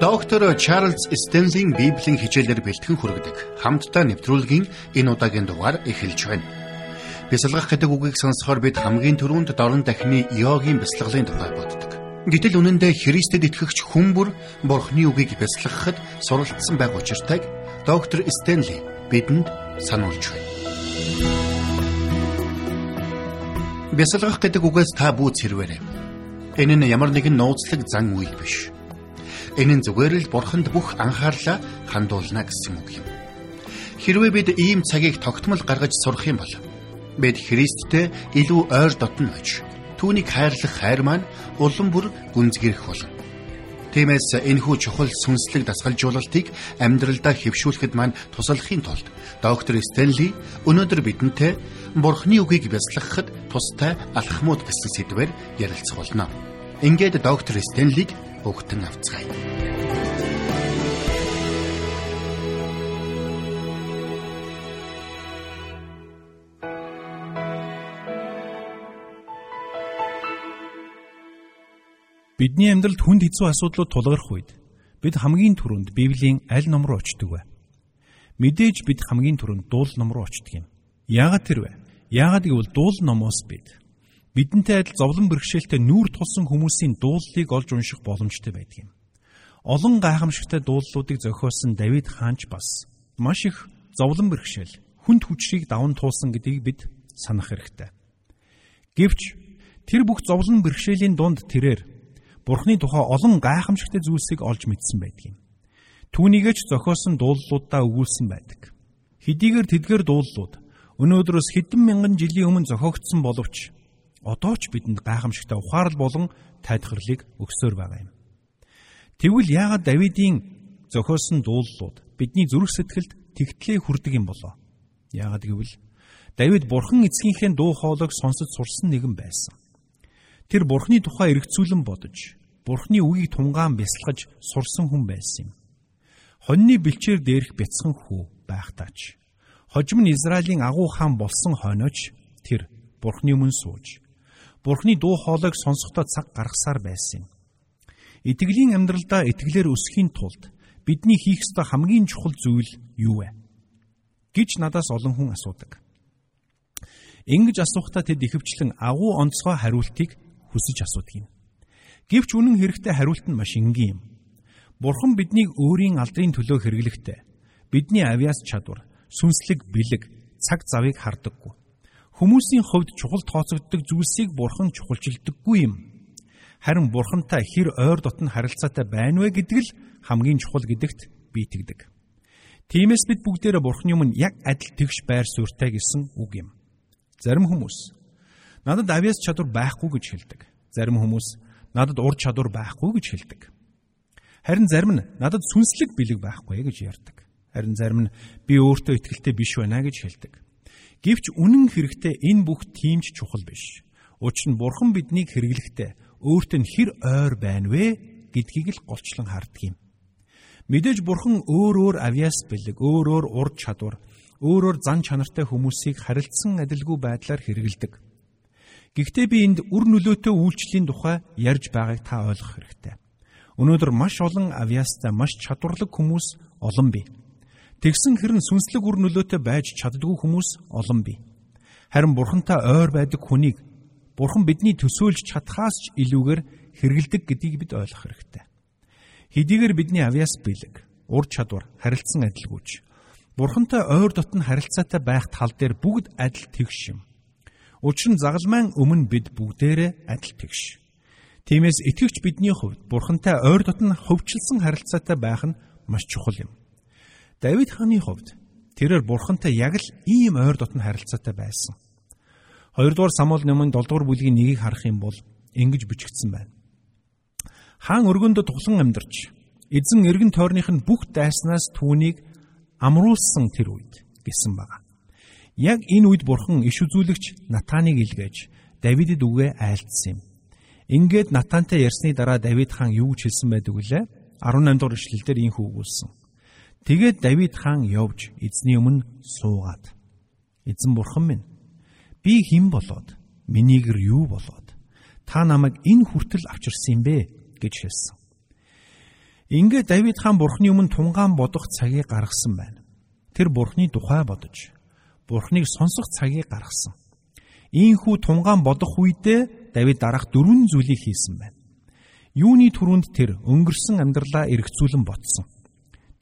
Доктор Чарлз Стенлийн Библийн хичээлээр бэлтгэн хүргэдэг хамтдаа нэвтрүүлгийн энэ удаагийн дугаар эхэлж байна. Бясалгах гэдэг үгийг сонсохоор бид хамгийн түрүүнд дорн дахны йогийн бясалгалын тухай боддог. Гэтэл үнэндээ Христэд итгэгч хүмүүр Бурхны үгийг бясалгахад суралцсан байх учиртайг доктор Стенли бидэнд сануулж байна. Бясалгах гэдэг үгээс та бүү цэрвэрэ. Энэ нь ямар нэгэн нууцлаг зан үйл биш Энэ нь зүгээр л бурханд бүх анхаарлаа хандуулна гэсэн үг юм. Хэрвээ бид ийм цагийг тогтмол гаргаж сурах юм бол бид Христтэй илүү ойр дотн байж түүнийг хайрлах хайр маань улам бүр гүнзгийрэх болно. Тиймээс энэхүү чухал сүнслэг дасгалжуулалтыг амьдралдаа хэвшүүлэхэд маань туслахын тулд доктор Стенли өнөөдөр бидэнтэй Бурхны үгийг бясалгахад тустай алхмууд гэсэн сэдвээр ярилцах болно. Ингээд доктор Стенлиг өгтөн авцгаая. Бидний амьдралд хүнд хэцүү асуудлууд тулгарх үед бид хамгийн түрүүнд Библийн аль ном руу очдөг вэ? Мэдээж бид хамгийн түрүүнд дуул ном руу очдөг юм. Яагаад тэр вэ? Яагаад гэвэл дуул номоос бид бидэнтэй адил зовлон бэрхшээлтэй нүүр тулсан хүмүүсийн дууллыг олж унших боломжтой байдаг юм. Олон гайхамшигтай дууллуудыг зохиосон Давид хаанч бас маш их зовлон бэрхшээл, хүнд хүчрийг даван туулсан гэдгийг бид санах хэрэгтэй. Гэвч тэр бүх зовлон бэрхшээлийн дунд тэрээр Бурхны тухай олон гайхамшигтай зүйлсийг олж мэдсэн байдаг юм. Түүнийгээ ч зохиосон дууллуудаа өгүүлсэн байдаг. Хэдийгээр тэдгээр дууллууд өнөөдрөөс хэдэн мянган жилийн өмнө зохиогдсон боловч одоо ч бидэнд гайхамшигтай ухаарл болон тайлхарлыг өгсөөр байгаа юм. Тэгвэл яагаад Давидын зохиосон дуулууд бидний зүрх сэтгэлд тэгтлээ хүрдэг юм болоо? Яагаад гэвэл Давид бурхан эцгийнхээ дуу хоолойг сонсож сурсан нэгэн байсан. Тэр бурхны тухай эргцүүлэн бодож, бурхны үгийг тунгаан бясалгаж сурсан хүн байсан юм. Хоньны бэлчээр дээрх бяцхан хүү байхтаач. Хожим нь Израилийн агуу хаан болсон хойноч тэр бурхны өмнө сууж Бурхны дуу хоолойг сонсохдоо цаг гаргасаар байсан юм. Итгэлийн амьдралдаа итгэлээр өсөхийн тулд бидний хийх ёстой хамгийн чухал зүйл юу вэ? гэж надаас олон хүн асуудаг. Ингэж асуухтаа тэд ихэвчлэн агуу онцгой хариултыг хүсэж асуудаг юм. Гэвч үнэн хэрэгтэй хариулт нь маш энгийн юм. Бурхан биднийг өөрийн алдрын төлөө хэрэглэхдээ бидний авиас чадвар, сүнслэг бэлэг, цаг завыг хардаггүй. Хүмүүсийн хувьд чухал тооцогддог зүйлсийг бурхан чухалчилдаггүй юм. Харин бурхантай хэр ойр дотн харилцаатай байна вэ гэдэг л хамгийн чухал гэдэгт би итгэдэг. Тиймээс бид бүгдээрээ бурхны өмнө яг адил тэгш байр суурьтай гэсэн үг юм. Зарим хүмүүс надад авиас чадвар байхгүй гэж хэлдэг. Зарим хүмүүс надад ур чадвар байхгүй гэж хэлдэг. Харин зарим нь надад сүнслэг бэлэг байхгүй гэж ярьдаг. Харин зарим нь би өөртөө ихтэй биш байна гэж хэлдэг. Гэвч үнэн хэрэгтээ энэ бүх тиймч чухал биш. Учир нь Бурхан биднийг хэрэглэхдээ өөртөө нь хэр ойр байна вэ гэдгийг л голчлон харддаг юм. Мэдээж Бурхан өөр өөр авиас бэлэг, өөр өөр ур чадвар, өөр өөр зан чанартай хүмүүсийг харилцсан адилгүй байдлаар хэрэгэлдэг. Гэхдээ би энд үр нөлөөтэй үйлчлэлийн тухай ярьж байгааг та ойлгох хэрэгтэй. Өнөөдөр маш олон авиастай маш чадварлаг хүмүүс олон бий. Тэгсэн хэрэн сүнслэг үр нөлөөтэй байж чаддгүй хүмүүс олон бий. Харин бурхантай ойр байдаг хүнийг бурхан бидний төсөөлж чадхаас ч илүүгээр хэрэгэлдэг гэдгийг бид ойлгох хэрэгтэй. Хэдийгээр бидний авьяас бэлэг, ур чадвар, харилцан адилгүйч бурхантай ойр дотн харилцаатай байх тал дээр бүгд адил тэгш юм. Учир нь загалмайн өмнө бид бүгдээрээ адил тэгш. Тиймээс итгэвч бидний хувьд бурхантай ойр дотн хөвчлсөн харилцаатай байх нь маш чухал юм. Давид хааны хувьд тэрээр бурхантай яг л ийм ойр дотн харилцаатай байсан. 2 дугаар Самуэль номын 7 дугаар бүлгийн нэгийг харах юм бол ингэж бичигдсэн байна. Хаан өргөндө туглан амьдарч эзэн эргэн тойрных нь бүх дайснаас түүнийг амруулсан тэр үед гэсэн байна. Яг энэ үед бурхан иш үзүүлэгч Натаныг илгээж Давидэд үгээ айлдсан юм. Ингээд Натантай ярьсны дараа Давид хаан юу гэж хэлсэн байдаг вүлээ? 18 дугаар ишлэлдэр ийхүү өгүүлсэн. Тэгээд Давид хаан явж эзний өмнө суугаад Эзэн бурхан минь би хэн болоод минийгэр юу болоод та намайг энэ хүртэл авчирсан юм бэ гэж хэлсэн. Ингээд Давид хаан Бурхны өмнө тунгаан бодох цагийг гаргасан байна. Тэр Бурхны тухай бодож, Бурхныг сонсох цагийг гаргасан. Ийхүү тунгаан бодох үедээ Давид дараах дөрвөн зүйлийг хийсэн байна. Юуны түрүүнд тэр өнгөрсөн амьдралаа эргцүүлэн ботсон.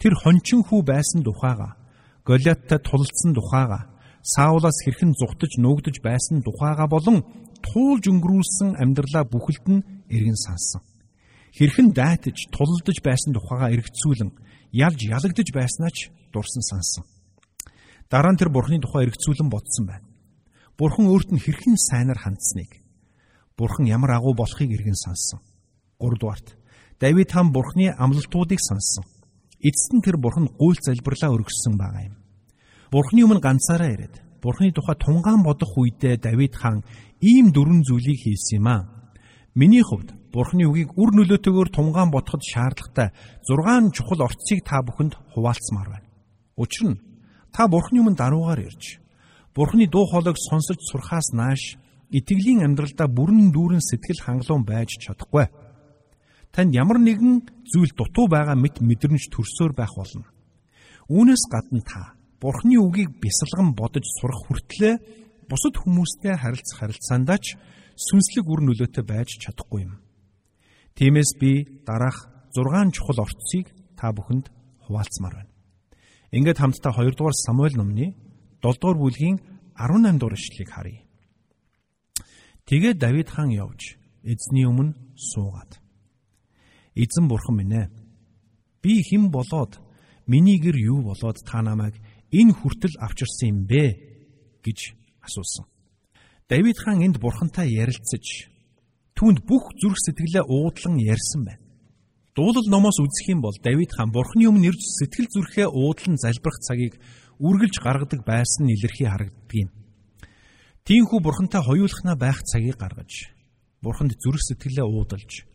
Тэр хончин хүү байсан тухайга, Голиаттай тулалдсан тухайга, Саулаас хэрхэн зүхтэж нуугдж байсан тухайга болон туулж өнгөрүүлсэн амьдралаа бүхэлд нь эргэн сансан. Хэрхэн дайтаж, тулалдж байсан тухайга эргцүүлэн ялж ялагдж байснаа ч дурсан сансан. Дараа нь тэр бурхны тухай эргцүүлэн бодсон байна. Бурхан өөрт нь хэрхэн сайнаар хандсныг, бурхан ямар агуу болохыг эргэн сансан. 3 дугаарт Давид хаан бурхны амлалтуудыг сансан. Эцэст нь тэр бурхан гуйл залбирлаа өргөссөн байгаа юм. Бурхны өмнө ганцаараа ирээд Бурхны тухай тунгаан бодох үедээ Давид хаан ийм дөрвөн зүйлийг хийсэн юм аа. Миний хувьд Бурхны үгийг үр нөлөөтэйгээр тунгаан бодоход шаардлагатай 6 чухал орцыг та бүхэнд хуваалцмаар байна. Учир нь та Бурхны өмнө даруугаар ирж Бурхны дуу хоолойг сонсож сурахаас нааш итгэлийн амьдралдаа бүрэн дүүрэн сэтгэл хангалуун байж чадахгүй. Танд ямар нэгэн зүйл дутуу байгаа мэт мэдрэмж төрсөөр байх болно. Үүнээс гадна та Бурхны үгийг бясалган бодож сурах хүртлээр бусад хүмүүстэй харилцах харилцаандаа ч сүнслэг үр нөлөөтэй байж чадахгүй юм. Тиймээс би дараах 6 чухал орцыг та бүхэнд хуваалцмаар байна. Ингээд хамтдаа 2 дугаар Самуэль номны 7 дугаар бүлгийн 18 дугаар ишлэгийг харъя. Тэгээд Давид хаан явж эзний өмнө суугаад Эзэн бурхан минь ээ би хэн болоод миний гэр юу болоод та намайг энэ хүртэл авчирсан юм бэ гэж асуусан. Давид хаан энд бурхантай ярилцаж түүнд бүх зүрх сэтгэлээ уудлан ярьсан байна. Дуулал номоос үзэх юм бол Давид хаан бурхны өмнө ирж сэтгэл зүрхээ уудлан залбирах цагийг үргэлж гаргадаг байсан нь илэрхий харагддаг юм. Тиймхүү бурхантай хоёулахна байх цагийг гаргаж бурханд зүрх сэтгэлээ уудалж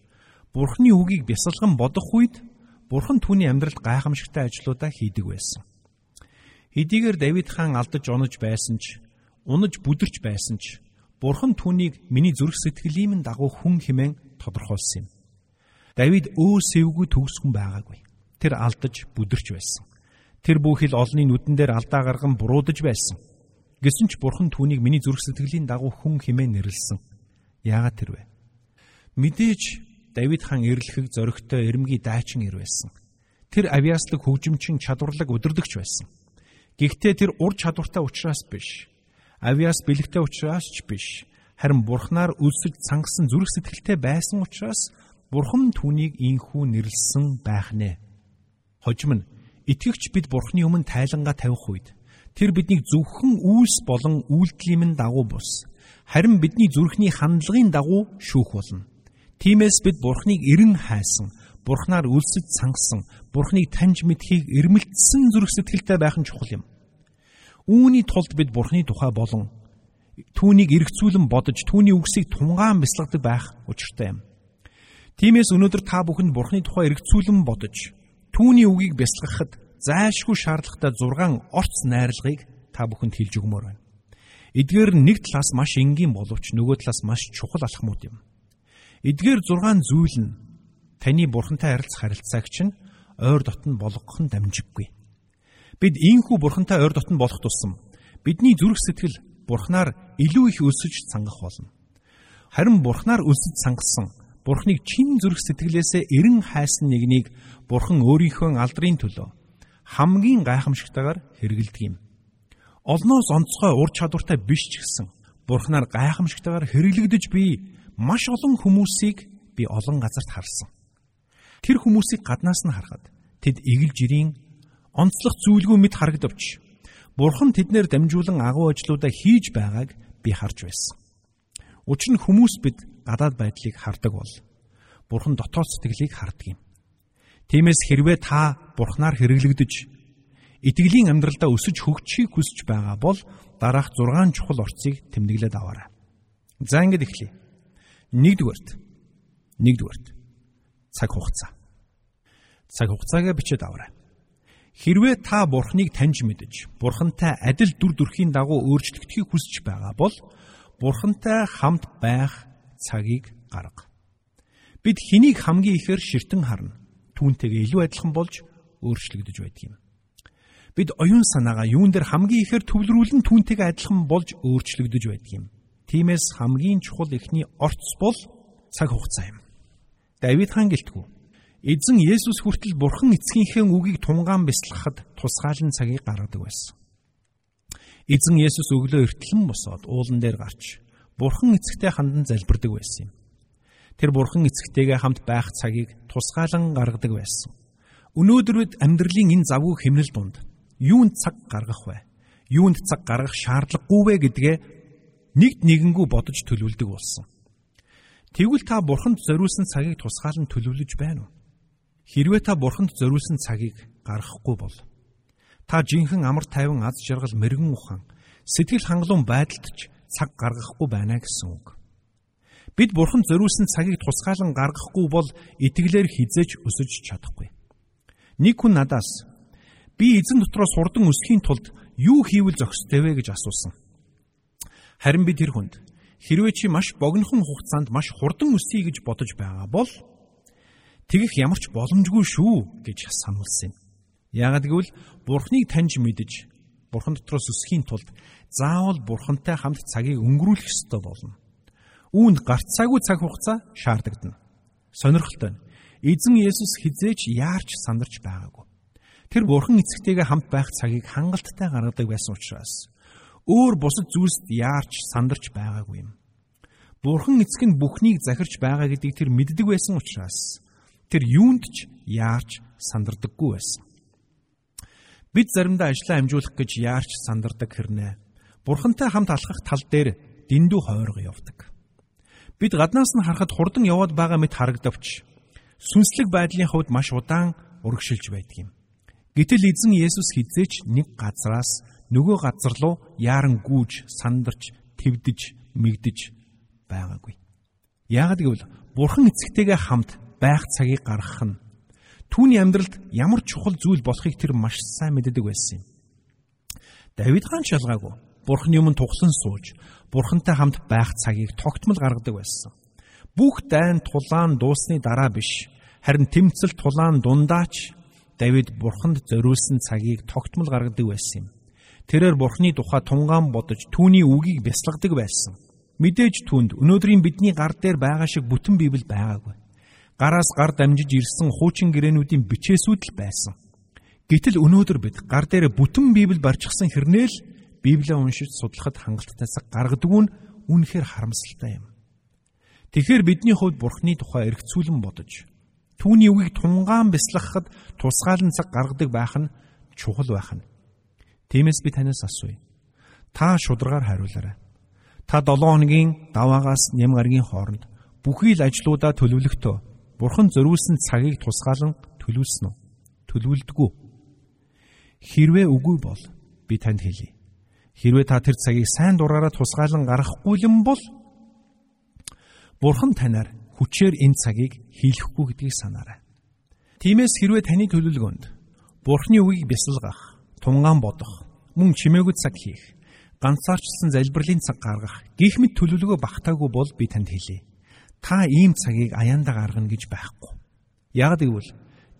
бурхны үгийг бясалган бодох үед бурхан түүний амьдралд гайхамшигтай ажлуудаа хийдэг байсан. Хэдийгээр Давид хаан алдаж онож байсан ч, унаж бүдэрч байсан ч, Бурхан түүнийг миний зүрх сэтгэлийн дагуу хүн хэмээн тодорхойлсон юм. Давид өө сэвгүй төгсгөн байгаагүй. Тэр алдаж бүдэрч байсан. Тэр бүхэл олны нүдэн дээр алдаа гарган буруудаж байсан. Гэсэн ч Бурхан түүнийг миний зүрх сэтгэлийн дагуу хүн хэмээн нэрлсэн. Яагаад тэр вэ? Мэдээж Давид хаан эрлэхэг зоригтой эрэмгий дайчин ир байсан. Тэр авиаслаг хөгжимчин чадварлаг өдөрдөгч байсан. Гэхдээ тэр ур чадвартай учраас биш. Авиас бэлэгтэй учраас ч биш. Харин бурхнаар үлсэж цангасан зүрх сэтгэлтэй байсан учраас бурхан түүнийг инхүү нэрлсэн байх нэ. Хожим нь итгэгч бид бурхны өмнө тайлангаа тавих үед тэр биднийг зөвхөн үйлс болон үйлдэлийн дагуу бус. Харин бидний зүрхний хандлагын дагуу шүүх болно. Тиймээс бид бурхныг эрен хайсан Бурхнаар үлсэж цангасан, Бурхныг таньж мэдхийг эрмэлтсэн зүрх сэтгэлтэй байх нь чухал юм. Үүний тулд бид Бурхны тухай болон түүнийг эргцүүлэн бодож түүний үгсийг тунгаан бясалгадаг байх учиртай юм. Тиймээс өнөөдөр та бүхэнд Бурхны тухай эргцүүлэн бодож түүний үгийг бясалгахад зайлшгүй шаардлагатай 6 орц найрлагыг та бүхэнд хэлж өгмөр байна. Эдгээр нэг талаас маш энгийн боловч нөгөө талаас маш чухал алхмууд юм. Эдгээр 6 зүйл нь таны бурхантай харилцах харилцааг чинь ойр дотн болгох нь дамжиггүй. Бид ийхүү бурхантай ойр дотн болох тусам бидний зүрх сэтгэл бурхнаар илүү их өсөж цангах болно. Харин бурхнаар өсөж цангасан бурхныг чин зүрх сэтгэлээсээ эрен хайсан нэгнийг бурхан өөрийнхөө алдрын төлөө хамгийн гайхамшигтайгаар хэрэгэлдэг юм. Олноос онцгой ур чадвартай биш ч гэсэн бурхнаар гайхамшигтайгаар хэрэглэгдэж би маш олон хүмүүсийг би олон газарт харсан. Тэр хүмүүсийг гаднаас нь харахад тэд эгэл жирийн онцлог зүйлгүй мэд харагдавч Бурхан тэднэр дамжуулан агуу ажлуудаа хийж байгааг би харж байсан. Учир нь хүмүүс бид гадаад байдлыг хардаг бол Бурхан дотоод сэтгэлийг хардаг юм. Тиймээс хэрвээ та Бурханаар хэрэглэгдэж итгэлийн амьдралдаа өсөж хөгжихийг хүсэж байгаа бол дараах 6 чухал орцыг тэмдэглээд аваарай. За ингэж эхлэе. Нэгдүгээрт. Нэгдүгээрт. Цаг хугацаа цаг хугацаагаа бичээд аваарай. Хэрвээ та Бурхныг таньж мэдж, Бурхантай адил дүр төрхийн дагуу өөрчлөгдөхийг хүсэж байгаа бол Бурхантай хамт байх цагийг гарга. Бид хэнийг хамгийн ихээр ширтэн харна? түүнтэйгээ илүү адилхан болж өөрчлөгдөж байдаг юм. Бид оюун санаагаа юун дээр хамгийн ихээр төвлөрүүлэн түүнтэйгээ адилхан болж өөрчлөгдөж байдаг юм. Тиймээс хамгийн чухал эхний орц бол цаг хугацаа юм. Давид хаан гэлтгүү. Эзэн Есүс хүртэл Бурхан эцгийнхээ үгийг тунгаан бясалгахад тусгаалan цагийг гаргадаг байсан. Эзэн Есүс өглөө эртлэн босоод уулан дээр гарч Бурхан эцэгтэй хандан залбирдаг байсан юм. Тэр Бурхан эцэгтэйгээ хамт байх цагийг тусгаалan гаргадаг байсан. Өнөөдөр бид амьдралын энэ завгүй хэмнэл дунд юунд цаг гаргах вэ? Юунд цаг гаргах шаардлагагүй вэ гэдгээ нэгд нэгэнгүү бодож төлөвлөдөг болсон. Тэгвэл та Бурханд зориулсан цагийг тусгаалan төлөвлөж байна уу? Хэрвээ та Бурханд зориулсан цагийг гаргахгүй бол Та жинхэнэ амар тайван аз жаргал мэрэгэн ухаан сэтгэл хангалуун байдалд ч цаг гаргахгүй байна гэсэн үг. Бид бурхан зориулсан цагийг тусгаалan гаргахгүй бол итгэлээр хизээж өсөж чадахгүй. Нэг хүн надаас би эзэн дотроос хурдан өсөхийн тулд юу хийвэл зохистой вэ гэж асуусан. Харин би тэр хүнд хэрвээ чи маш богинохон хугацаанд маш хурдан өсөе гэж бодож байгаа бол тэгэх ямар ч боломжгүй шүү гэж сануулсан юм. Яагад гэвэл Бурхныг таньж мэдж Бурхан дотроос өсөхийн тулд заавал Бурхантай хамт цагийг өнгөрүүлэх ёстой болно. Үүнд гарцаагүй цаг хугацаа шаардагдана. Сонирхолтой нь эзэн Есүс хизээч яарч сандарч байгаагүй. Тэр Бурхан эцэгтэйгээ хамт байх цагийг хангалттай гаргадаг байсан учраас өөр бусад зүйлсд яарч сандарч байгаагүй юм. Бурхан эцэг нь бүхнийг захирч байгаа гэдгийг тэр мэддэг байсан учраас тэр юунд ч яарч сандардаггүй байсан. Бид заримдаа ажлаа амжуулах гэж яарч сандардаг хэрнээ. Бурхантай хамт алхах тал дээр дэндүү хойрго явдаг. Бид гаднаас нь харахад хурдан яваад байгаа мэт харагдавч сүнслэг байдлын хувьд маш удаан урагшилж байдаг юм. Гэтэл эзэн Есүс хизээч нэг газраас нөгөө газар руу яаран гүйж, сандарч, твдэж, мэгдэж байгаагүй. Яагад гэвэл Бурхан эцэгтэйгээ хамт байх цагийг гаргах нь Түүний амьдралд ямар чухал зүйл болохыг тэр маш сайн мэддэг байсан юм. Давид хаан ч ялгаагүй. Бурхны өмнө туглан сууж, Бурхантай хамт байх цагийг тогтмол гаргадаг байсан. Бүх дайн тулаан дуусны дараа биш, харин тэмцэл тулаан дундаач Давид Бурханд зориулсан цагийг тогтмол гаргадаг байсан юм. Тэрээр Бурхны тухай тунгаан бодож түүний үгийг бясалгадаг байсан. Мэдээж түнд өнөөдрийн бидний гар дээр байгаа шиг бүтэн Библи байгаагүй гараас гар дамжиж ирсэн хуучин гэрээнүүдийн бичээсүүд л байсан. Гэтэл өнөөдөр бид гар дээр бүтэн Библи барьчихсан хэрнээл Библийг уншиж судлахад хангалттай гаргадаг нь үнэхээр харамсалтай юм. Тэгэхээр бидний хувьд Бурхны тухай эргцүүлэн бодож түүний үгийг тунгаан бясалгахад тусгаалan цаг гаргадаг байх нь чухал байх нь. Тиймээс би танаас асууя. Та шударгаар хариулаарай. Та 7 хоногийн даваагаас нэм гаргийн хооронд бүхий л ажлуудаа төлөвлөхдөө Бурхан зориулсан цагийг тусгаалan төлөвлөснө үү? Төлөвлөдгөө. Хэрвээ үгүй бол би танд хэлье. Хэрвээ та тэр цагийг сайн дураараа тусгаалan гаргахгүй юм бол Бурхан танаар хүчээр энэ цагийг хийлэхгүй гэдгийг санаарай. Тиймээс хэрвээ таны төлөвлөгөөнд Бурханы үгийг бясалгах, тунгаан бодох, мөн чимээгүй цаг хийх, ганцаарчсан залбирлын цаг гаргах гих мэт төлөвлөгөө багтаагүй бол би танд хэлье та ийм цагийг аяанда гаргана гэж байхгүй. Яг гэвэл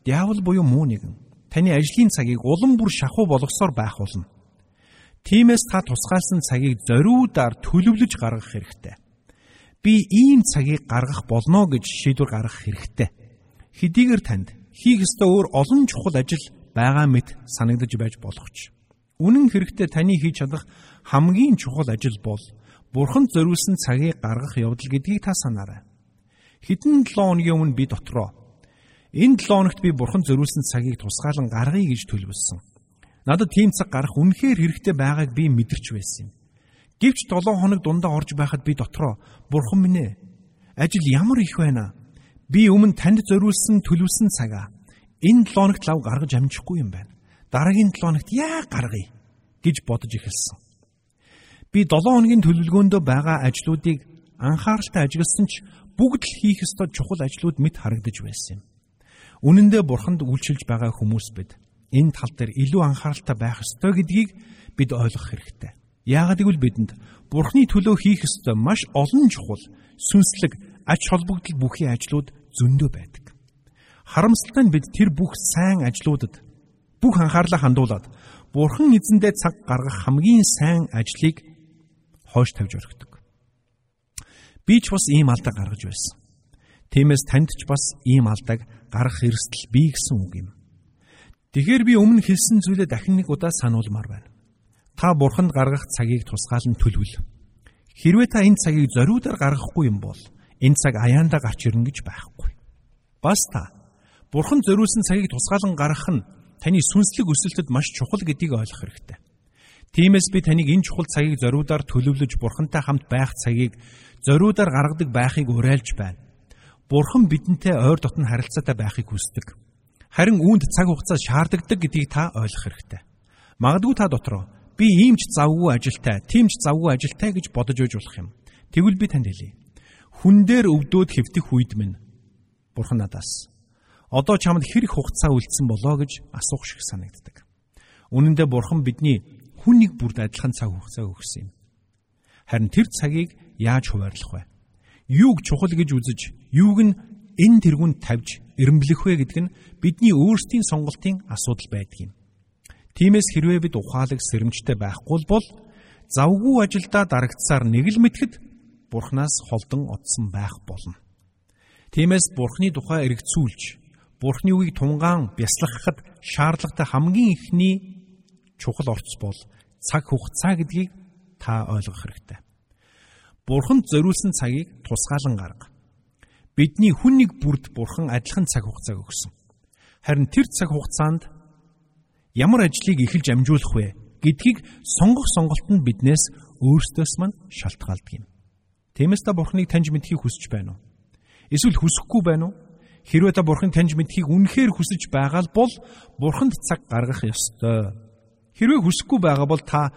диавол буюу муу нэгэн таны ажлын цагийг улам бүр шахуу болгосоор байх болно. Тиймээс та тусгаалсан цагийг зориудаар төлөвлөж гаргах хэрэгтэй. Би ийм цагийг гаргах болно гэж шийдвэр гаргах хэрэгтэй. Хэдийгээр танд хийх ёстой өөр олон чухал ажил байгаа мэт санагдаж байж болох ч. Үнэн хэрэгтээ таны хийж чадах хамгийн чухал ажил бол Бурханд зориулсан цагийг гаргах явдал гэдгийг та санаарай. Хэдэн 7 хоногийн өмнө би дотроо энэ 7 хоногт би бурхан зориулсан цагийг тусгаалan гаргая гэж төлөвлөсөн. Надад тийм цаг гарах үнэхээр хэрэгтэй байгааг би мэдэрч байсан юм. Гэвч 7 хоног дундаа орж байхад би дотроо бурхан минь ээ ажил ямар их байна. Би өмнө танд зориулсан төлөвлөсөн цагаа энэ 7 хоногт лав гаргаж амжихгүй юм байна. Дараагийн 7 хоногт яа гаргая гэж бодож эхэлсэн. Би 7 хоногийн төлөвлөгөөндөө байгаа ажлуудыг анхааралтай ажигласан ч бүгд л хийх ёстой чухал ажлууд мэд харагдаж байсан юм. Үнэн дээр бурханд үйлчилж байгаа хүмүүс бид энэ тал дээр илүү анхааралтай байх ёстой гэдгийг бид ойлгох хэрэгтэй. Яагаад гэвэл бидэнд бурхны төлөө хийх ёстой маш олон чухал сүнслэг ач холбогдол бүхий ажлууд зөндөө байдаг. Харамсалтай нь бид тэр бүх сайн ажлуудад бүх анхаарлаа хандуулад Бурхан эзэндээ цаг гаргах хамгийн сайн ажлыг хойш тавьж өргөдөг. Би ч бас ийм алдаа гаргаж байсан. Тиймээс танд ч бас ийм алдааг гаргах эрсдэл бий гэсэн үг юм. Тэгэхээр би өмнө хэлсэн зүйлээ дахин нэг удаа сануулмаар байна. Та бурханд гаргах цагийг тусгаалan төлөвл. Хэрвээ та энэ цагийг зориудаар гаргахгүй юм бол энэ цаг аяандаа гарч ирнэ гэж байхгүй. Бас та бурхан зориулсан цагийг тусгаалan гаргах нь таны сүнслэг өсөлтөд маш чухал гэдгийг ойлгох хэрэгтэй. Тиймээс би таныг энэ чухал цагийг зориудаар төлөвлөж бурхантай хамт байх цагийг зориудаар гаргадаг байхыг уриалж байна. Бурхан бидэнтэй ойр дотн харилцаатай байхыг хүсдэг. Харин үүнд цаг хугацаа шаарддаг гэдгийг та ойлгох хэрэгтэй. Магадгүй та дотроо би ийм ч завгүй ажилтай, тийм ч завгүй ажилтай гэж бодож ойж болох юм. Тэгвэл би танд хэлье. Хүн дээр өвдөөд хэвтэх үед минь Бурхан надаас одоо чамд хэрэг хугацаа үлдсэн болоо гэж асуух шиг санагддаг. Үнэн дээр Бурхан бидний хүн нэг бүрд адилхан цаг хугацаа өгсөн юм. Харин тэр цагийг яаж хуваарлах вэ? юуг чухал гэж үзэж, юуг нь энэ тэргүнд тавьж эренблэх вэ гэдэг нь бидний өөрсдийн сонголтын асуудал байдаг юм. Тиймээс хэрвээ бид ухаалаг сэрэмжтэй байхгүй бол завгүй ажилдаа дарагдсаар нэг л мэтгэд Бурханаас холдон одсон байх болно. Тиймээс Бурханы тухай эргцүүлж, Бурханы үгийг тунгаан бясалгахад шаардлагатай хамгийн ихний чухал орц бол цаг хугацаа гэдгийг та ойлгох хэрэгтэй. Бурханд зориулсан цагийг тусгаалan гарга. Бидний хүн нэг бүрд Бурхан адилхан цаг хугацааг өгсөн. Харин тэр цаг хугацаанд ямар ажлыг эхэлж амжуулах вэ гэдгийг сонгох сонголт нь биднээс өөрсдөөс мань шалтгаалдаг юм. Тиймээс та Бурханыг таньж мэдхийг хүсэж байна уу? Эсвэл хүсэхгүй байна уу? Хэрвээ та Бурханыг таньж мэдхийг үнэхээр хүсэж байгаа бол Бурханд цаг гаргах ёстой. Хэрвээ хүсэхгүй байгаа бол та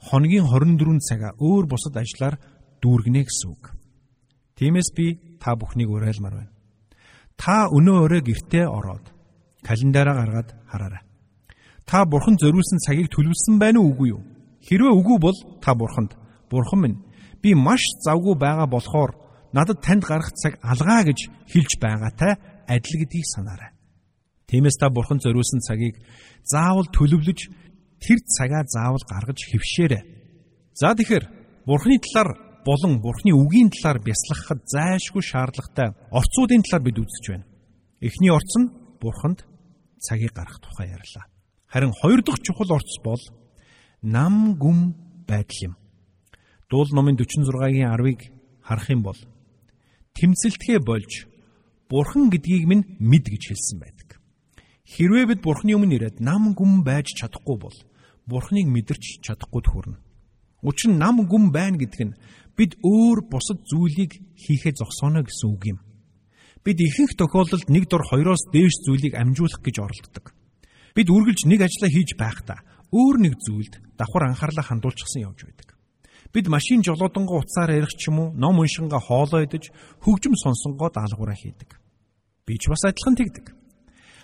хоногийн 24 цагаа өөр бусад ажлаар дүүргэнэ гэсэн үг. Тиймээс би та бүхнийг уриалмаар байна. Та өнөө өрөө гертээ ороод календараа гаргаад хараарай. Та бурхан зориулсан цагийг төлөвлөсөн байна уу үгүй юу? Хэрвээ үгүй бол та бурханд бурхан минь би маш завгүй байгаа болохоор надад танд гарах цаг алгаа гэж хэлж байгаатай адил гэдгийг санаарай. Тиймээс та бурхан зориулсан цагийг заавал төлөвлөж тэр цагаа заавал гаргаж хэвшээрэй. За тэгэхээр бурханы талаар болон Бурхны үгийн талаар бясалгахад зайлшгүй шаардлагатай орцуудын талаар бид үзэж байна. Эхний орц нь Бурханд цагийг гаргах тухай ярьлаа. Харин хоёр дахь чухал орц бол нам гүм байдал юм. Дуул номын 46-гийн 10-ыг харах юм бол тэмцэлтгэ болж Бурхан гэдгийг минь мэд гэж хэлсэн байдаг. Хэрвээ бид Бурханы өмнө ирээд нам гүм байж чадахгүй бол Бурханыг мэдэрч чадахгүй төрнө. Учир нь нам гүм байна гэдэг нь бид өөр бусад зүйлийг хийхээ зогсооно гэсэн үг юм. Бид ихэнх тохиолдолд нэг дор хоёроос дээш зүйлийг амжуулах гэж оролддог. Бид үргэлж нэг ажлаа хийж байхдаа өөр нэг зүйлд давхар анхаарлаа хандуулчихсан явж байдаг. Бид машин жолоодонгоо уцаар ярих ч юм уу, ном уншингаа хоолоо идэж, хөгжим сонсонгоо даалгавраа хийдэг. Би ч бас адилхан тэгдэг.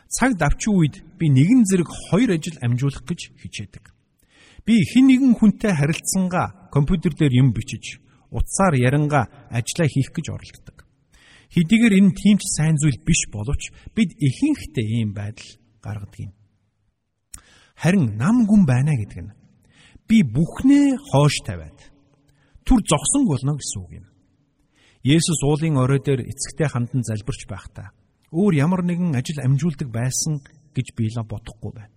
Цаг давчин үед би нэгэн зэрэг хоёр ажил амжуулах гэж хичээдэг. Би хэн нэгэн хүнтэй харилцсангаа компьютер дээр юм бичиж, утсаар яранга ажиллаа хийх гэж оролддог. Хэдийгээр энэ тийм ч сайн зүйл биш боловч бид ихэнхдээ ийм байдал гаргадаг юм. Харин нам гүн байна гэдэг нь би бүхнээ хоош тавиад түр зогсон болно гэсэн үг юм. Есүс уулын орой дээр эцэгтэй хандан залбирч байхдаа өөр ямар нэгэн ажил амжуулдаг байсан гэж би л бодохгүй байна.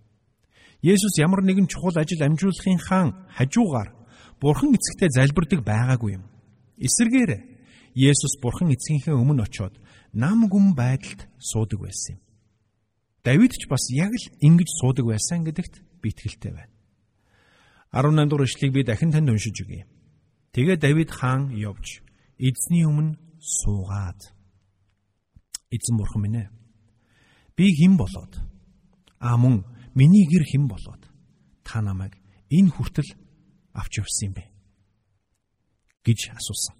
Есүс ямар нэгэн чухал ажил амжуулахын хаан хажуугаар Бурхан эцэгтэй залбирдаг байгаагүй юм. Эсвэргээр Есүс Бурхан эцгийнхээ өмнө очиод нам гүм байдалд суудаг байсан юм. Давид ч бас яг л ингэж суудаг байсан гэдэгт би итгэлтэй байна. 18 дугаар ишлэгийг би дахин танд уншиж өгье. Тэгээ Давид хаан явж эзний өмнө суугаад эзэн бурхан минь ээ би хэн болоод а мөн миний гэр хэн болоод та намайг энэ хүртэл авч явсан юм бэ? гэж асуусан.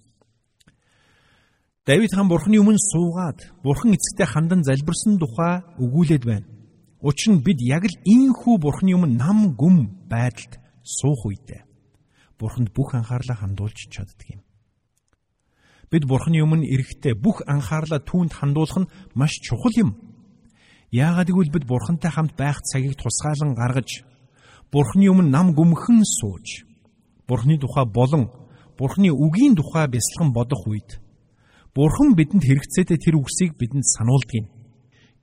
Давид хаан бурхны өмнө суугаад бурхан эцэгтэй хандан залбирсан тухай өгүүлээд байна. Учир нь бид яг л ийхүү бурхны өмнө нам гүм байдалд суух үедээ бурханд бүх анхаарлаа хандуулж чаддаг юм. Бид бурхны өмнө эрэхтэй бүх анхаарлаа түүнд хандуулах нь маш чухал юм. Яагаад гэвэл бид Бурхантай хамт байх цагийг тусгаалan гаргаж Бурхны өмнө нам гүмхэн сууж Бурхны тухай болон Бурхны үгийн тухай бясалган бодох үед Бурхан бидэнд хэрэгцээтэй тэр үгсийг бидэнд сануулдаг юм.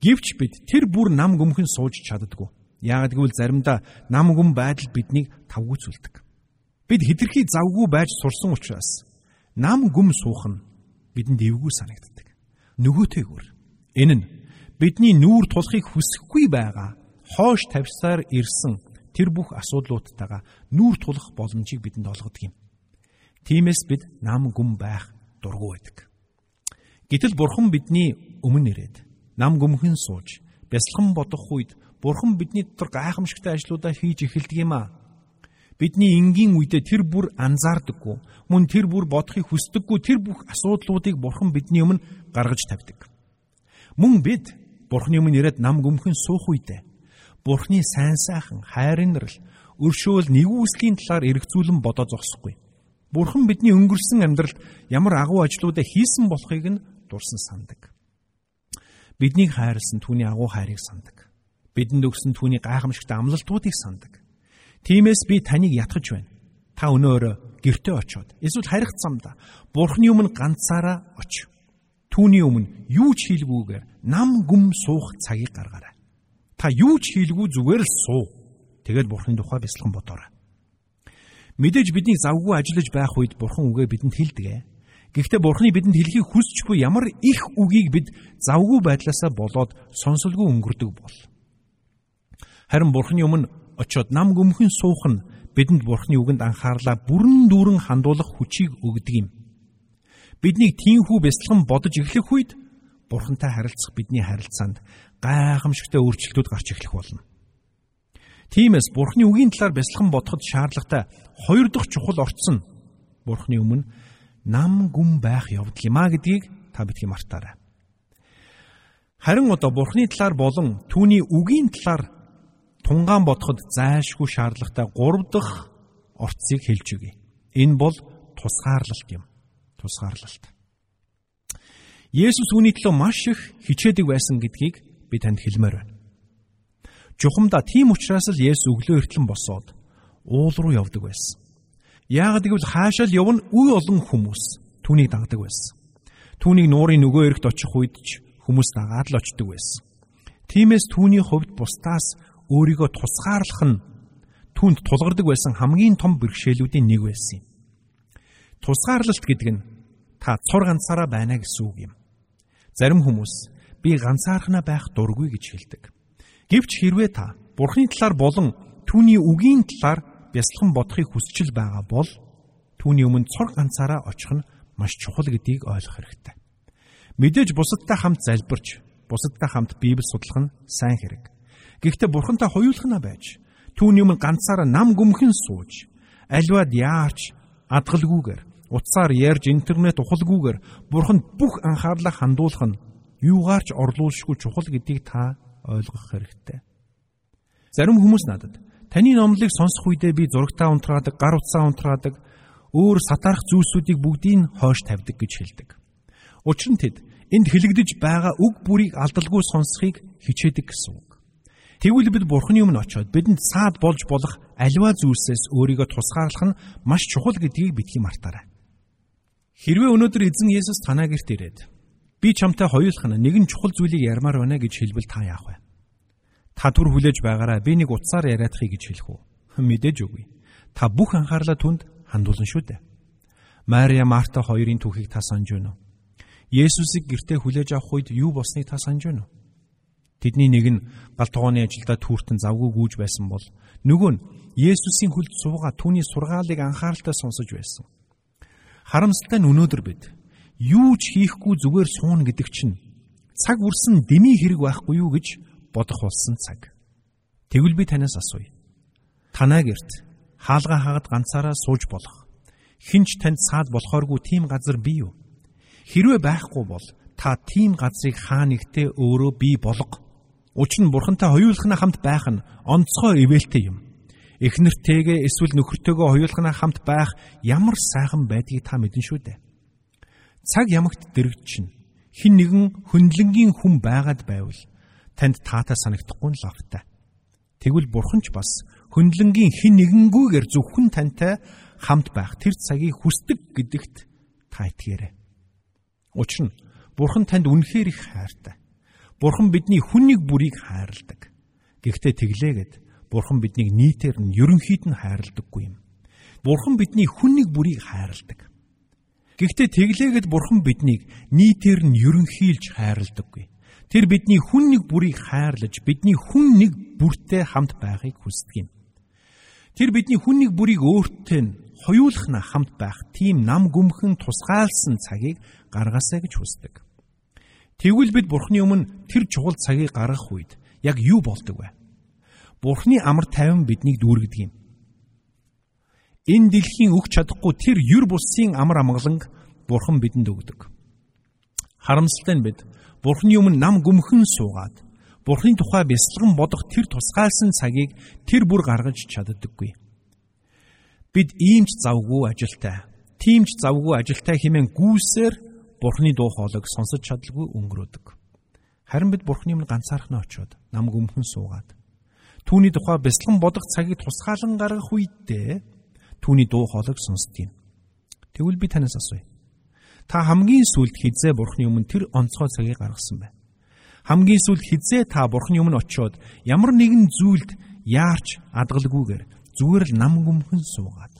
Гэвч бид тэр бүр нам гүмхэн сууж чаддгүй. Яагад гэвэл заримдаа нам гүм байдал биднийг тавгүйцүүлдэг. Бид хитрхи завгүй байж сурсан учраас нам гүм суух нь бидэнд эвгүй санагддаг. Нөгөөтэйгүр энэ нь бидний нүүр тулахыг хүсэхгүй байгаа хоош тавьсаар ирсэн тэр бүх асуудлуудтайгаа нүүр тулах боломжийг бидэнд олгодог юм. Тиймээс бид нам гүм байх дургу байдаг. Гэтэл Бурхан бидний өмнө ирээд нам гүмхэн сууж бясалхан бодох үед Бурхан бидний дотор гайхамшигтай ажлуудаа хийж эхэлдэг юм аа. Бидний энгийн үедээ тэр бүр анзаардаггүй, мөн тэр бүр бодохыг хүсдэггүй тэр бүх асуудлуудыг Бурхан бидний өмнө гаргаж тавьдаг. Мөн бид Бурханы өмнө ирээд нам гүмхэн суух үедээ Бурхны сайн сайхан хайрынрал өршөөл нэгүслийн талаар эргцүүлэн бодоо зогсохгүй. Бурхан бидний өнгөрсөн амьдралд ямар агуу ажлуудаа хийсэн болохыг нь дурсан сандаг. Биднийг хайрлсан түүний агуу хайрыг сандаг. Бидэнд өгсөн түүний гайхамшигт амлалтуудыг сандаг. Тиймээс би таныг ятгах байна. Та өнөөрөө гэртээ очиод эсвэл харих замда Бурхны өмнө ганцаараа оч. Түүний өмнө юу ч хийлгүүгээр нам гүм суух цагийг гаргаарай. Та юу ч хийлгүй зүгээр л суу. Тэгээд Бурхны тухай бясалган бодоорой. Мэдээж бидний завгүй ажиллаж байх үед Бурхан үгээ бидэнд хэлдэг. Гэхдээ Бурхны бидэнд хэлхийг хүсчихгүй ямар их үгийг бид завгүй байдлаасаа болоод сонсолгүй өнгөрдөг бол. Харин Бурхны өмнө очиод нам гөмхөн суух нь бидэнд Бурхны үгэнд анхаарлаа бүрэн дүүрэн хандуулах хүчийг өгдөг юм. Биднийг тийхүү бясалган бодож эхлэх үед Бурхантай харилцах бидний харилцаанд гайхамшигтай өөрчлөлтүүд гарч эхлэх болно. Тиймээс Бурхны үгийн талаар бясалган бодоход шаардлагатай хоёр дахь чухал орц нь Бурхны өмнө нам гүн байх явдал юм а гэдгийг та бидний мартаарай. Харин одоо Бурхны талаар болон түүний үгийн талаар тунгаан бодоход зайлшгүй шаардлагатай гурав дахь орцыг хэлж өгье. Энэ бол тусгаарлалт юм тусгаарлалт. Есүс үүний төлөө маш их хичээдэг байсан гэдгийг би танд хэлмээр байна. Жухамда тийм учраас л Есүс өглөө эртлэн босоод уул руу явдаг байсан. Яагад гэвэл хаашаа л явна үе олон хүмүүс түүнийг дагдаг байсан. Түүнийг нуурын нөгөө эрэгт очих үед ч хүмүүс дагаад л очдөг байсан. Тиймээс түүний хувьд бусдаас өөрийгөө тусгаарлах нь түүнд тулгардаг байсан хамгийн том бэрхшээлүүдийн нэг байсан юм. Тусгаарлалт гэдэг нь та цур ганцаараа байна гэсэн үг юм. Зарим хүмүүс би ганцаархнаа байх дургүй гэж хэлдэг. Гэвч хэрвээ та Бурхны талаар болон түүний үгийн талаар бясалган бодохыг хүсчил байгаа бол түүний өмнө цур ганцаараа очих нь маш чухал гэдгийг ойлгох хэрэгтэй. Мэдээж бусадтай хамт залбирч, бусадтай хамт Библи судлах нь сайн хэрэг. Гэхдээ Бурхантай хоёулахна байж, түүний өмнө ганцаараа нам гүмхэн сууж, альваад яарч адгалгүйгээр утсаар ярьж интернет ухалгүйгээр бурханд бүх анхаарлаа хандуулах нь юугаарч орлуулшгүй чухал гэдгийг та ойлгох хэрэгтэй. Зарим хүмүүс надад таны номлыг сонсох үедээ би зурагтаа унтраадаг, гар утсаа унтраадаг, өөр сатарах зүйлсүүдийг бүгдийг хойш тавьдаг гэж хэлдэг. Учир нь тэд энд хэлэгдэж байгаа үг бүрийг алдалгүй сонсхийг хичээдэг гэсэн үг. Тэгвэл бид Бурхны өмнө очиод бидэнд саад болж болох аливаа зүйлсээс өөрийгөө тусгаарлах нь маш чухал гэдгийг битгий мартаарай. Хэрвээ өнөөдөр эзэн Есүс танаа гэрт ирээд би чамтай хоёулах нь нэгэн чухал зүйлийг ярмаар байна гэж хэлбэл та яах вэ? Та түр хүлээж байгаараа би нэг утсаар яриадахыг гэж хэлэх үү? Мэдээж үгүй. Та бүх анхаарлаа түнд хандуулна шүү дээ. Мария Марта хоёрын түүхийг та санаж байна уу? Есүсийг гэртээ хүлээж авах үед юу болсныг та санаж байна уу? Тэдний нэг нь гал тогооны ажилдаа түүртэн завгүй гүйж байсан бол нөгөө нь Есүсийн хүлд суугаа түүний сургаалыг анхааралтай сонсож байсан. Харамсалтай нь өнөөдөр бид юу ч хийхгүй зүгээр суун гэдэг чинь цаг үрсэн дэмий хэрэг байхгүй юу гэж бодох болсон цаг. Тэгвэл би танаас асууя. Танаа герт хаалга хаагад ганцаараа сууж болох. Хинч танд саад болохооргүй тийм газар бий юу? Хэрвээ байхгүй бол та тийм газрыг хаа нэгтээ өөрөө бий болго. Учир нь бурхантай хоёулахна хамт байх нь онцгой ивэлтэй юм эхнэртэйгээ эсвэл нөхөртөөгөө хоёулахнаа хамт байх ямар сайхан байдгийг та мэдэн шүү дээ. Цаг ямагт дэрэгд чинь хин нэгэн хөндлөнгийн хүн байгаад байвал танд таатай санагдахгүй нь лавтай. Тэгвэл бурхан ч бас хөндлөнгийн хин нэгэнгүйгээр зөвхөн тантай хамт байх тэр цагийг хүсдэг гэдэгт та итгээрэй. Учир нь бурхан танд үнэхээр их хайртай. Бурхан бидний хүнийг бүрийг хайрладаг. Гэхдээ тэглээгээд бурхан биднийг нийтээр нь ерөнхийд нь хайрладаггүй юм. Бурхан бидний хүнийг бүрийг хайрладаг. Гэхдээ тэглээгээд бурхан биднийг нийтээр нь ерөнхийлж хайрладаггүй. Тэр бидний хүн нэг бүрийг хайрлаж бидний хүн нэг бүртэй хамт байхыг хүсдэг юм. Тэр бидний хүн нэг бүрийг өөртөө нь хоёулахна хамт байх тийм нам гүмхэн тусгаалсан цагийг гаргаасаа гэж хүсдэг. Тэгвэл бид Бурхны өмнө тэр чухал цагийг гаргах үед яг юу болдог вэ? Бурхны амар тайван биднийг дүүргэдэг юм. Энэ дэлхийн өгч чадахгүй тэр юр бусын амар амгаланг Бурхан бидэнд өгдөг. Харамсалтай нь бид Бурхны өмнө нам гүмхэн суугаад Бурхны тухай бясалган бодох тэр тусгаалсан цагийг тэр бүр гаргаж чаддаггүй. Бид иймч завгүй ажилтай, тиймч завгүй ажилтай хэмээн гүйсээр Бурхны дуу хоолойг сонсож чадалгүй өнгөрөөдөг. Харин бид Бурхны өмнө ганцаархнаа очиод нам гүмхэн суугаад түүний тухай бясалган бодох цагийг тусгаалan гаргах үедээ түүний дуу хоолойг сонсдгийг. Тэгвэл би танаас асууя. Та хамгийн сүлд хизээ Бурхны өмнө тэр онцгой цагийг гаргасан байна. Хамгийн сүлд хизээ та Бурхны өмнө очиод ямар нэгэн зүйлд яарч адгалгүйгээр зүгээр л нам гүмхэн суугаад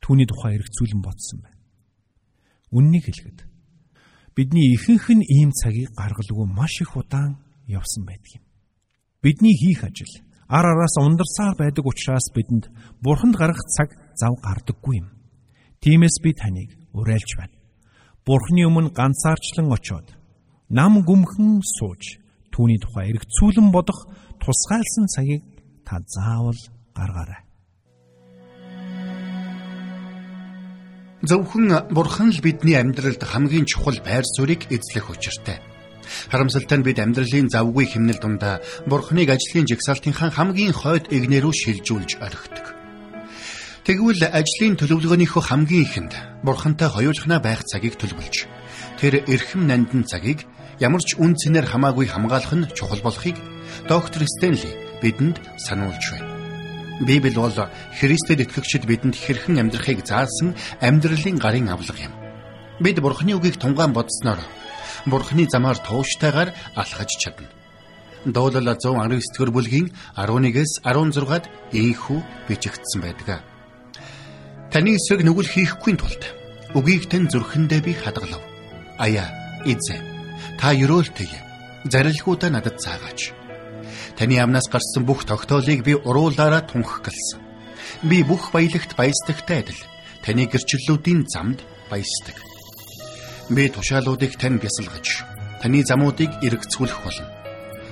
түүний тухай эргцүүлэн бодсон байна. Үннийг хэлэхэд бидний ихэнх нь ийм цагийг гаргалгүй маш их удаан явсан байдаг юм. Бидний хийх ажил ар араас ундарсаар байдаг учраас бидэнд бурханд гарах цаг зав гардаггүй юм. Тиймээс би таныг уриалж байна. Бурхны өмнө ганцаарчлан очиод нам гүмхэн сууж түүний тухай эргцүүлэн бодох тусгайлсан цагийг та заавал гаргаарай. Зөвхөн бурхан л бидний амьдралд хамгийн чухал байр суурийг эзлэх учиртай. Харамсалтай нь бид амьдралын завгүй хэмнэл дундаа Бурхныг ажлын жигсаалтынхаа хамгийн хойд эгнэрүү шилжүүлж орхидог. Тэгвэл ажлын төлөвлөгөөнийхөө хамгийн ихэнд Бурхантай хоёулахнаа байх цагийг төлөвлөж тэр эрхэм нандин цагийг ямар ч үн цэнээр хамаагүй хамгаалах нь чухал болохыг доктор Стенли бидэнд сануулж байна. Библи бол Христэд итгэгчид бидэнд хэрхэн амьдрахыг заасан амьдралын гарын авлага юм. Бид Бурхны үгийг тунгаан бодсноор Бурхны замаар тууштайгаар алхаж чадна. Дуулал 119-р бүлгийн 11-ээс 16-ад ийхүү бичигдсэн байдаг. Таны эсрэг нүгэл хийхгүй тулд үгийг тань зүрхэндээ би хадгалав. Аяа, эзэн. Та ёроолтой. Зарилгуудаа надад цаагаач. Таны амнаас гарсан бүх тогтоолыг би уруулаараа тунх гэлсэн. Би бүх баялагт баясдагтай адил таны гэрчлэлүүдийн замд баясдаг. Би тушаалуудыг тань бясалгаж, таны замуудыг эргэцүүлэх болно.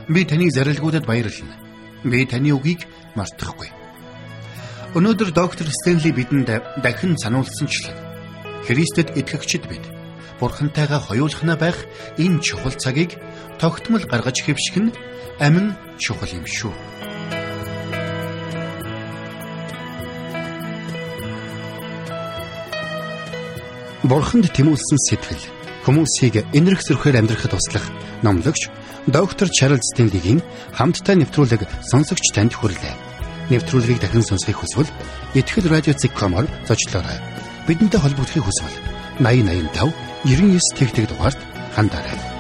Би таны зарилгуудад баярлна. Би таны үгийг мартахгүй. Өнөөдөр доктор Стенли бидэнд дахин сануулсанчлан Христэд итгэгчид бид Бурхантайгаа хоёулахна байх энэ чухал цагийг тогтмол гаргаж хэвших нь амин чухал юм шүү. Бурханд тэмүүлсэн сэтгэл хүмүүсийг энэрх зөрхөөр амьдрахад туслах номлогч доктор Чарлз Стенлигийн хамттай нэвтрүүлэг сонсогч танд хүрэлээ. Нэвтрүүлгийг дахин сонсохыг хүсвэл ихтгэл радиоцик.com-оор зочлоорой. Бидэнтэй холбогдохыг хүсвэл 8085 99 тэгтэг дугаард хандаарай.